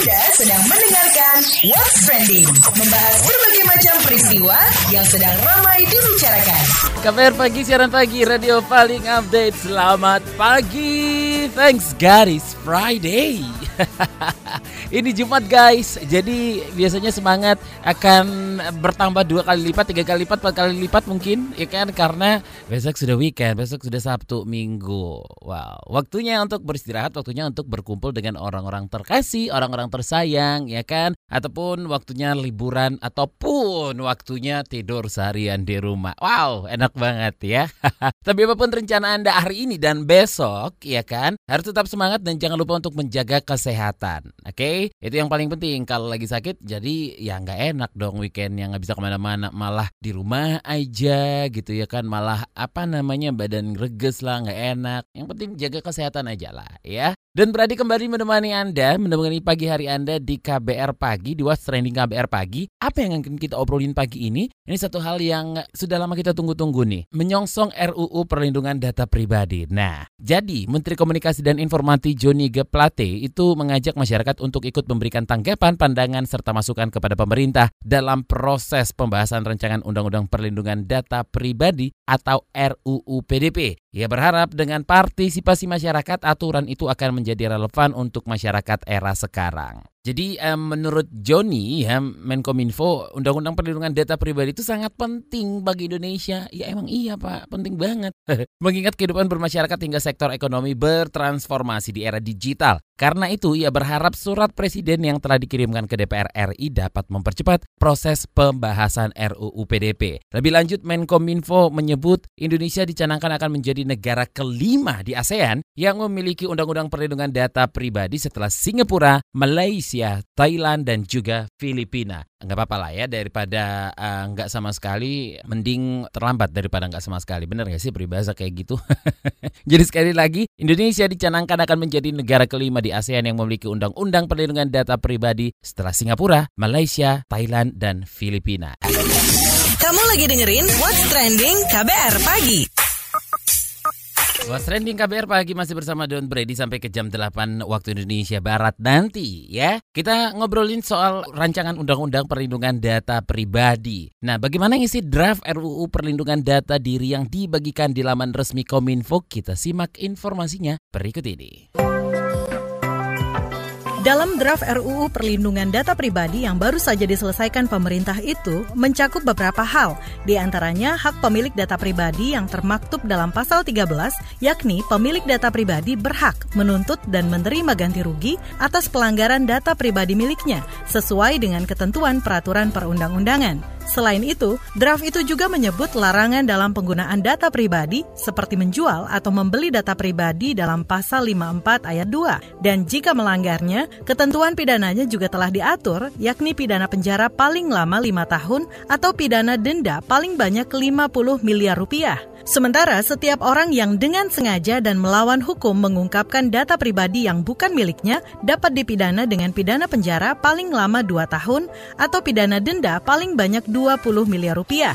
Anda sedang mendengarkan What's Trending, membahas berbagai macam peristiwa yang sedang ramai dibicarakan. KBR Pagi, siaran pagi, radio paling update. Selamat pagi. Thanks it's Friday. Ini Jumat guys, jadi biasanya semangat akan bertambah dua kali lipat, tiga kali lipat, empat kali lipat mungkin, ya kan? Karena besok sudah weekend, besok sudah Sabtu, Minggu. Wow, waktunya untuk beristirahat, waktunya untuk berkumpul dengan orang-orang terkasih, orang-orang tersayang, ya kan? Ataupun waktunya liburan, ataupun waktunya tidur seharian di rumah. Wow, enak banget ya. Tapi apa pun rencana Anda hari ini dan besok, ya kan? Harus tetap semangat dan jangan lupa untuk menjaga kesehatan. Oke, okay? Itu yang paling penting. Kalau lagi sakit, jadi ya nggak enak dong weekend yang nggak bisa ke mana-mana, malah di rumah aja gitu ya kan, malah apa namanya badan reges lah, nggak enak. Yang penting jaga kesehatan aja lah ya. Dan berarti kembali menemani Anda, menemani pagi hari Anda di KBR Pagi, di What's Trending KBR Pagi. Apa yang akan kita obrolin pagi ini? Ini satu hal yang sudah lama kita tunggu-tunggu nih. Menyongsong RUU Perlindungan Data Pribadi. Nah, jadi Menteri Komunikasi dan Informasi Joni G. Plate itu mengajak masyarakat untuk ikut memberikan tanggapan, pandangan, serta masukan kepada pemerintah dalam proses pembahasan rancangan Undang-Undang Perlindungan Data Pribadi atau RUU PDP. Ia berharap dengan partisipasi masyarakat aturan itu akan menjadi relevan untuk masyarakat era sekarang. Jadi um, menurut Joni ya Menkominfo Undang-Undang Perlindungan Data Pribadi itu sangat penting bagi Indonesia. Ya emang iya Pak, penting banget. Mengingat kehidupan bermasyarakat hingga sektor ekonomi bertransformasi di era digital. Karena itu ia berharap surat presiden yang telah dikirimkan ke DPR RI dapat mempercepat proses pembahasan RUU PDP. Lebih lanjut Menkominfo menyebut Indonesia dicanangkan akan menjadi negara kelima di ASEAN yang memiliki Undang-Undang Perlindungan Data Pribadi setelah Singapura, Malaysia, Thailand dan juga Filipina. Enggak apa-apa lah ya daripada uh, nggak sama sekali, mending terlambat daripada nggak sama sekali. Bener nggak sih peribahasa kayak gitu? Jadi sekali lagi, Indonesia dicanangkan akan menjadi negara kelima di ASEAN yang memiliki undang-undang perlindungan data pribadi setelah Singapura, Malaysia, Thailand, dan Filipina. Kamu lagi dengerin What's Trending KBR Pagi. What's Trending KBR pagi masih bersama Don Brady sampai ke jam 8 waktu Indonesia Barat nanti ya. Kita ngobrolin soal rancangan undang-undang perlindungan data pribadi. Nah, bagaimana isi draft RUU perlindungan data diri yang dibagikan di laman resmi Kominfo? Kita simak informasinya berikut ini. Dalam draft RUU Perlindungan Data Pribadi yang baru saja diselesaikan pemerintah itu mencakup beberapa hal, di antaranya hak pemilik data pribadi yang termaktub dalam pasal 13, yakni pemilik data pribadi berhak menuntut dan menerima ganti rugi atas pelanggaran data pribadi miliknya sesuai dengan ketentuan peraturan perundang-undangan. Selain itu, draft itu juga menyebut larangan dalam penggunaan data pribadi seperti menjual atau membeli data pribadi dalam pasal 54 ayat 2. Dan jika melanggarnya, ketentuan pidananya juga telah diatur, yakni pidana penjara paling lama 5 tahun atau pidana denda paling banyak 50 miliar rupiah. Sementara setiap orang yang dengan sengaja dan melawan hukum mengungkapkan data pribadi yang bukan miliknya dapat dipidana dengan pidana penjara paling lama 2 tahun atau pidana denda paling banyak 20 miliar rupiah.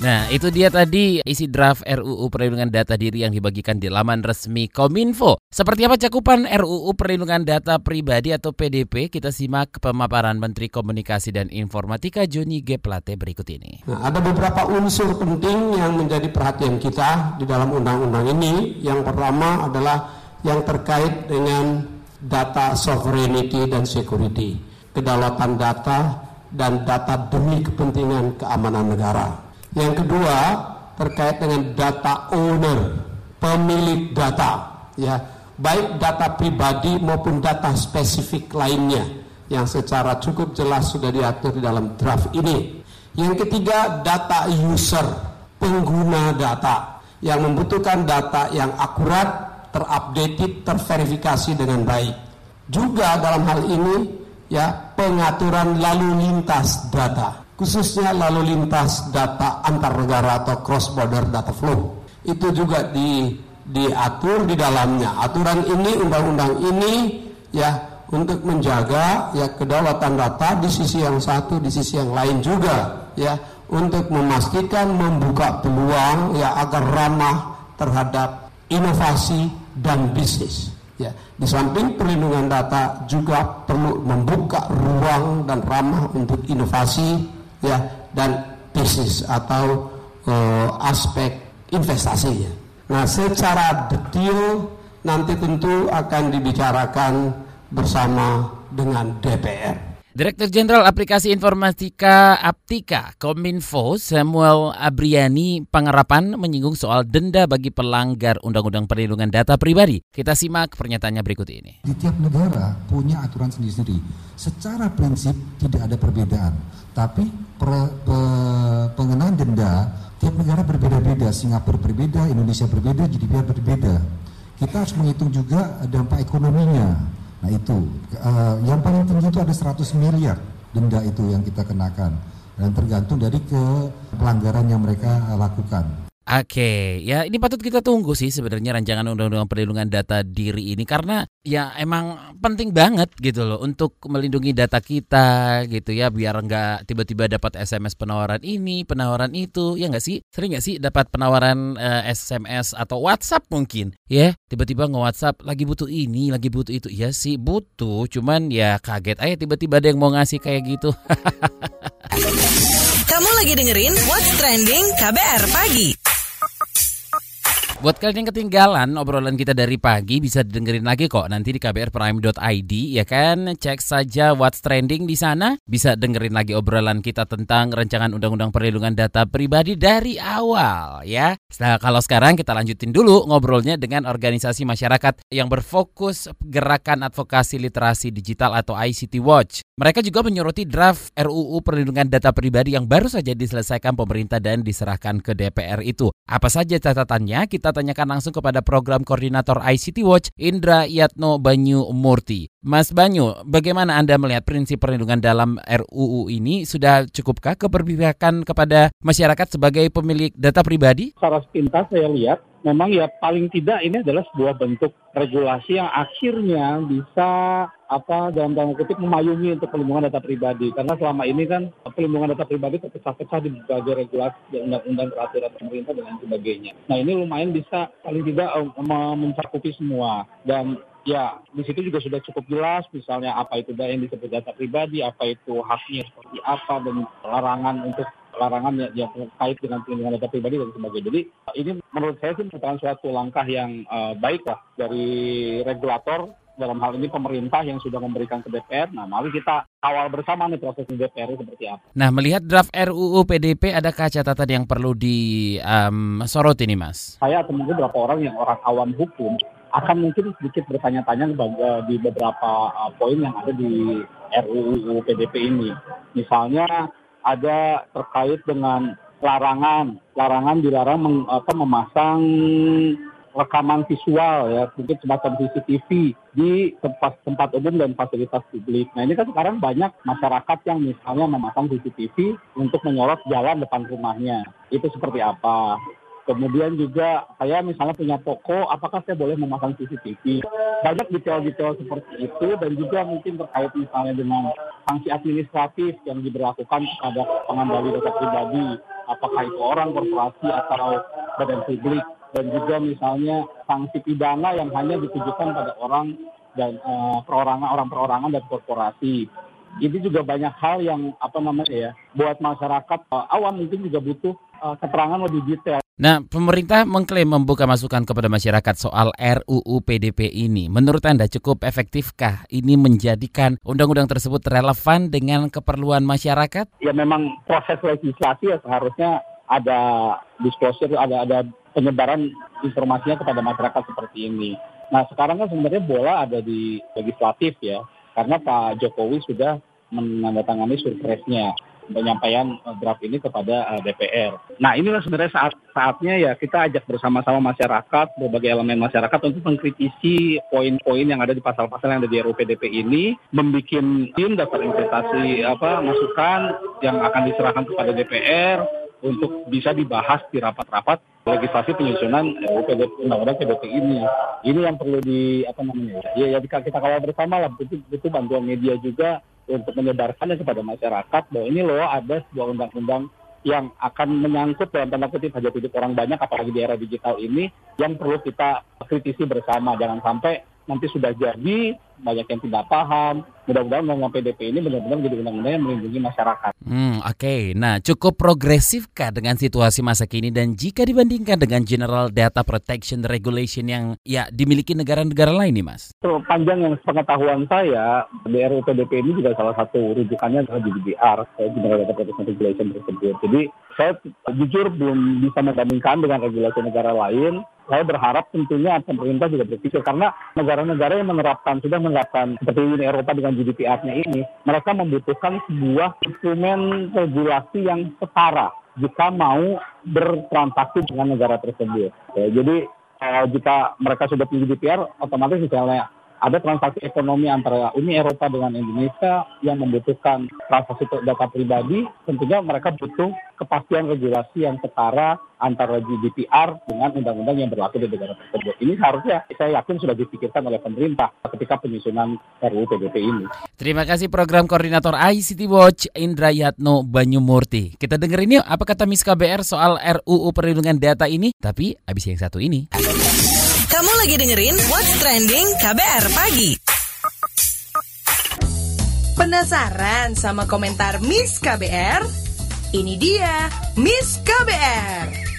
Nah, itu dia tadi isi draft RUU Perlindungan Data Diri yang dibagikan di laman resmi Kominfo. Seperti apa cakupan RUU Perlindungan Data Pribadi atau PDP? Kita simak pemaparan Menteri Komunikasi dan Informatika Joni G. Plate berikut ini. Nah, ada beberapa unsur penting yang menjadi perhatian kita di dalam undang-undang ini. Yang pertama adalah yang terkait dengan data sovereignty dan security, kedaulatan data dan data demi kepentingan keamanan negara. Yang kedua terkait dengan data owner, pemilik data, ya baik data pribadi maupun data spesifik lainnya yang secara cukup jelas sudah diatur di dalam draft ini. Yang ketiga data user, pengguna data yang membutuhkan data yang akurat, terupdate, terverifikasi dengan baik. Juga dalam hal ini ya pengaturan lalu lintas data khususnya lalu lintas data antar negara atau cross border data flow. Itu juga di diatur di dalamnya. Aturan ini, undang-undang ini ya untuk menjaga ya kedaulatan data di sisi yang satu, di sisi yang lain juga ya untuk memastikan membuka peluang ya agar ramah terhadap inovasi dan bisnis. Ya, di samping perlindungan data juga perlu membuka ruang dan ramah untuk inovasi ya dan bisnis atau uh, aspek investasinya. Nah, secara detail nanti tentu akan dibicarakan bersama dengan DPR. Direktur Jenderal Aplikasi Informatika Aptika Kominfo Samuel Abriani Pangerapan menyinggung soal denda bagi pelanggar Undang-Undang Perlindungan Data Pribadi. Kita simak pernyataannya berikut ini. Di tiap negara punya aturan sendiri-sendiri. Secara prinsip tidak ada perbedaan, tapi per, pe, pengenaan denda tiap negara berbeda-beda. Singapura berbeda, Indonesia berbeda, GDPR berbeda. Kita harus menghitung juga dampak ekonominya Nah itu, uh, yang paling tinggi itu ada 100 miliar denda itu yang kita kenakan dan tergantung dari ke pelanggaran yang mereka lakukan. Oke, ya ini patut kita tunggu sih sebenarnya rancangan undang-undang perlindungan data diri ini karena ya emang penting banget gitu loh untuk melindungi data kita gitu ya biar nggak tiba-tiba dapat SMS penawaran ini, penawaran itu, ya nggak sih? Sering nggak sih dapat penawaran uh, eh, SMS atau WhatsApp mungkin ya tiba-tiba nge-WhatsApp lagi butuh ini, lagi butuh itu, ya sih butuh, cuman ya kaget aja tiba-tiba ada yang mau ngasih kayak gitu. Kamu lagi dengerin What's Trending KBR Pagi. Buat kalian yang ketinggalan obrolan kita dari pagi bisa didengerin lagi kok nanti di kbrprime.id ya kan. Cek saja what's trending di sana. Bisa dengerin lagi obrolan kita tentang rancangan undang-undang perlindungan data pribadi dari awal ya. Nah, kalau sekarang kita lanjutin dulu ngobrolnya dengan organisasi masyarakat yang berfokus gerakan advokasi literasi digital atau ICT Watch. Mereka juga menyoroti draft RUU perlindungan data pribadi yang baru saja diselesaikan pemerintah dan diserahkan ke DPR itu. Apa saja catatannya? Kita kita tanyakan langsung kepada program koordinator ICT Watch Indra Yatno Banyu Murti. Mas Banyu, bagaimana Anda melihat prinsip perlindungan dalam RUU ini? Sudah cukupkah keberpihakan kepada masyarakat sebagai pemilik data pribadi? Secara sepintas saya lihat memang ya paling tidak ini adalah sebuah bentuk regulasi yang akhirnya bisa apa dalam tanda kutip memayungi untuk perlindungan data pribadi karena selama ini kan perlindungan data pribadi terpecah-pecah di berbagai regulasi dan undang-undang peraturan pemerintah dan sebagainya. Nah ini lumayan bisa paling tidak uh, mencakupi semua dan ya di situ juga sudah cukup jelas misalnya apa itu yang disebut data pribadi, apa itu haknya seperti apa dan larangan untuk larangan yang, yang terkait dengan perlindungan data pribadi dan sebagainya. Jadi ini menurut saya sih merupakan suatu langkah yang uh, baik lah dari regulator dalam hal ini pemerintah yang sudah memberikan ke DPR. Nah, mari kita awal bersama nih proses di DPR seperti apa. Nah, melihat draft RUU PDP, adakah catatan yang perlu disoroti um, nih, Mas? Saya atau mungkin beberapa orang yang orang awam hukum akan mungkin sedikit bertanya-tanya di beberapa uh, poin yang ada di RUU PDP ini. Misalnya ada terkait dengan larangan, larangan dilarang meng, apa, memasang rekaman visual ya mungkin semacam CCTV di tempat tempat umum dan fasilitas publik. Nah ini kan sekarang banyak masyarakat yang misalnya memasang CCTV untuk menyorot jalan depan rumahnya. Itu seperti apa? Kemudian juga saya misalnya punya toko, apakah saya boleh memasang CCTV? Banyak detail-detail seperti itu dan juga mungkin terkait misalnya dengan sanksi administratif yang diberlakukan kepada pengendali data pribadi, apakah itu orang, korporasi atau badan publik dan juga misalnya sanksi pidana yang hanya ditujukan pada orang dan uh, perorangan orang perorangan dan korporasi. Ini juga banyak hal yang apa namanya ya buat masyarakat uh, awam mungkin juga butuh uh, keterangan lebih detail. Nah, pemerintah mengklaim membuka masukan kepada masyarakat soal RUU PDP ini. Menurut Anda cukup efektifkah ini menjadikan undang-undang tersebut relevan dengan keperluan masyarakat? Ya memang proses legislasi ya seharusnya ada disclosure, ada ada penyebaran informasinya kepada masyarakat seperti ini. Nah sekarang kan sebenarnya bola ada di legislatif ya, karena Pak Jokowi sudah menandatangani surpresnya penyampaian eh, draft ini kepada eh, DPR. Nah inilah sebenarnya saat saatnya ya kita ajak bersama-sama masyarakat, berbagai elemen masyarakat untuk mengkritisi poin-poin yang ada di pasal-pasal yang ada di RUU PDP ini, membuat tim daftar investasi apa masukan yang akan diserahkan kepada DPR, untuk bisa dibahas di rapat-rapat legislasi penyusunan undang-undang PDP ini. Ini yang perlu di apa namanya ya, ya kita, kita kawal bersama lah itu, itu bantuan media juga untuk menyebarkannya kepada masyarakat bahwa ini loh ada sebuah undang-undang yang akan menyangkut dalam tanda kutip hajat hidup orang banyak apalagi di era digital ini yang perlu kita kritisi bersama jangan sampai nanti sudah jadi banyak yang tidak paham. Mudah-mudahan undang-undang PDP ini benar-benar menjadi undang-undang yang melindungi masyarakat. Hmm, oke. Nah, cukup progresifkah dengan situasi masa kini dan jika dibandingkan dengan General Data Protection Regulation yang ya dimiliki negara-negara lain nih, Mas? So, panjang yang pengetahuan saya, di RUU PDP ini juga salah satu rujukannya adalah GDPR, General Data Protection Regulation tersebut. Jadi, saya jujur belum bisa membandingkan dengan regulasi negara lain, saya berharap tentunya pemerintah juga berpikir karena negara-negara yang menerapkan sudah menerapkan seperti Uni Eropa dengan GDPR-nya ini, mereka membutuhkan sebuah instrumen regulasi yang setara jika mau bertransaksi dengan negara tersebut. Ya, jadi uh, jika mereka sudah punya GDPR, otomatis misalnya ada transaksi ekonomi antara Uni Eropa dengan Indonesia yang membutuhkan transaksi data pribadi, tentunya mereka butuh kepastian regulasi yang setara antara GDPR dengan undang-undang yang berlaku di negara tersebut. Ini harusnya saya yakin sudah dipikirkan oleh pemerintah ketika penyusunan RUU PDP ini. Terima kasih program koordinator ICT Watch Indra Yatno Banyumurti. Kita dengerin yuk apa kata Miss KBR soal RUU perlindungan data ini, tapi abis yang satu ini. Kamu lagi dengerin What's Trending KBR Pagi. Penasaran sama komentar Miss KBR? Ini dia Miss KBR.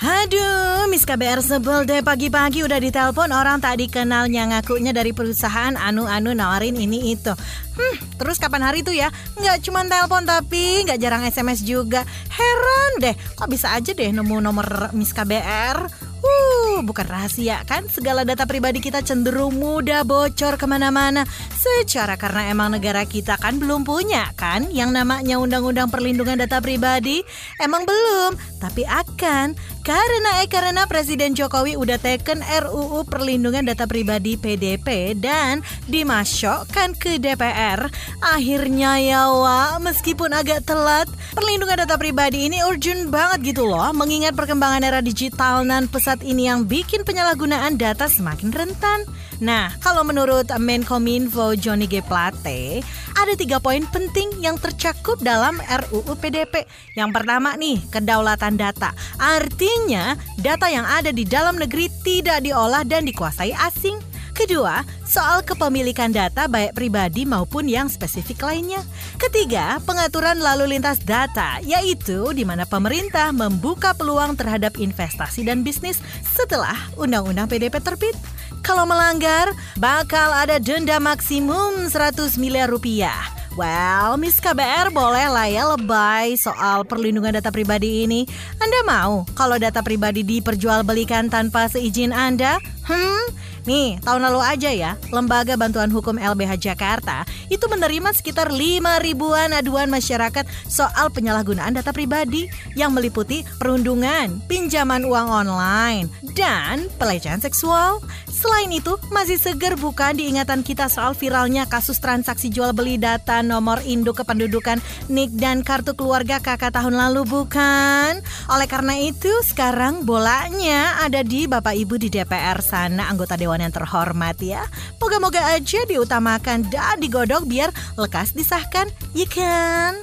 Aduh, Miss KBR sebel deh pagi-pagi udah ditelepon orang tak dikenal yang ngakunya dari perusahaan anu-anu nawarin ini itu. Hmm, terus kapan hari itu ya? Nggak cuma telepon tapi nggak jarang SMS juga. Heran deh, kok bisa aja deh nemu nomor Miss KBR? Uh, bukan rahasia kan? Segala data pribadi kita cenderung mudah bocor ke mana-mana. Secara karena emang negara kita kan belum punya kan yang namanya Undang-Undang Perlindungan Data Pribadi. Emang belum, tapi akan. Karena eh karena Presiden Jokowi udah teken RUU Perlindungan Data Pribadi PDP dan dimasukkan ke DPR. Akhirnya ya wa, meskipun agak telat, perlindungan data pribadi ini urgent banget gitu loh. Mengingat perkembangan era digital dan pesat ini yang bikin penyalahgunaan data semakin rentan. Nah, kalau menurut Menkominfo Johnny G. Plate, ada tiga poin penting yang tercakup dalam RUU PDP. Yang pertama nih, kedaulatan data. Artinya, data yang ada di dalam negeri tidak diolah dan dikuasai asing. Kedua, soal kepemilikan data baik pribadi maupun yang spesifik lainnya. Ketiga, pengaturan lalu lintas data, yaitu di mana pemerintah membuka peluang terhadap investasi dan bisnis setelah Undang-Undang PDP terbit. Kalau melanggar, bakal ada denda maksimum 100 miliar rupiah. Well, Miss KBR boleh lah ya lebay soal perlindungan data pribadi ini. Anda mau kalau data pribadi diperjualbelikan tanpa seizin Anda? Hmm, Nih, tahun lalu aja ya, Lembaga Bantuan Hukum LBH Jakarta itu menerima sekitar 5 ribuan aduan masyarakat soal penyalahgunaan data pribadi yang meliputi perundungan, pinjaman uang online, dan pelecehan seksual. Selain itu, masih seger bukan diingatan kita soal viralnya kasus transaksi jual beli data nomor induk kependudukan NIK dan kartu keluarga kakak tahun lalu bukan? Oleh karena itu, sekarang bolanya ada di Bapak Ibu di DPR sana anggota Dewan yang terhormat ya. Moga-moga aja diutamakan dan digodok biar lekas disahkan, ya kan?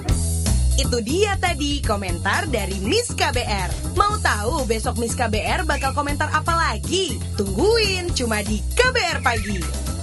Itu dia tadi komentar dari Miss KBR. Mau tahu besok Miss KBR bakal komentar apa lagi? Tungguin cuma di KBR Pagi.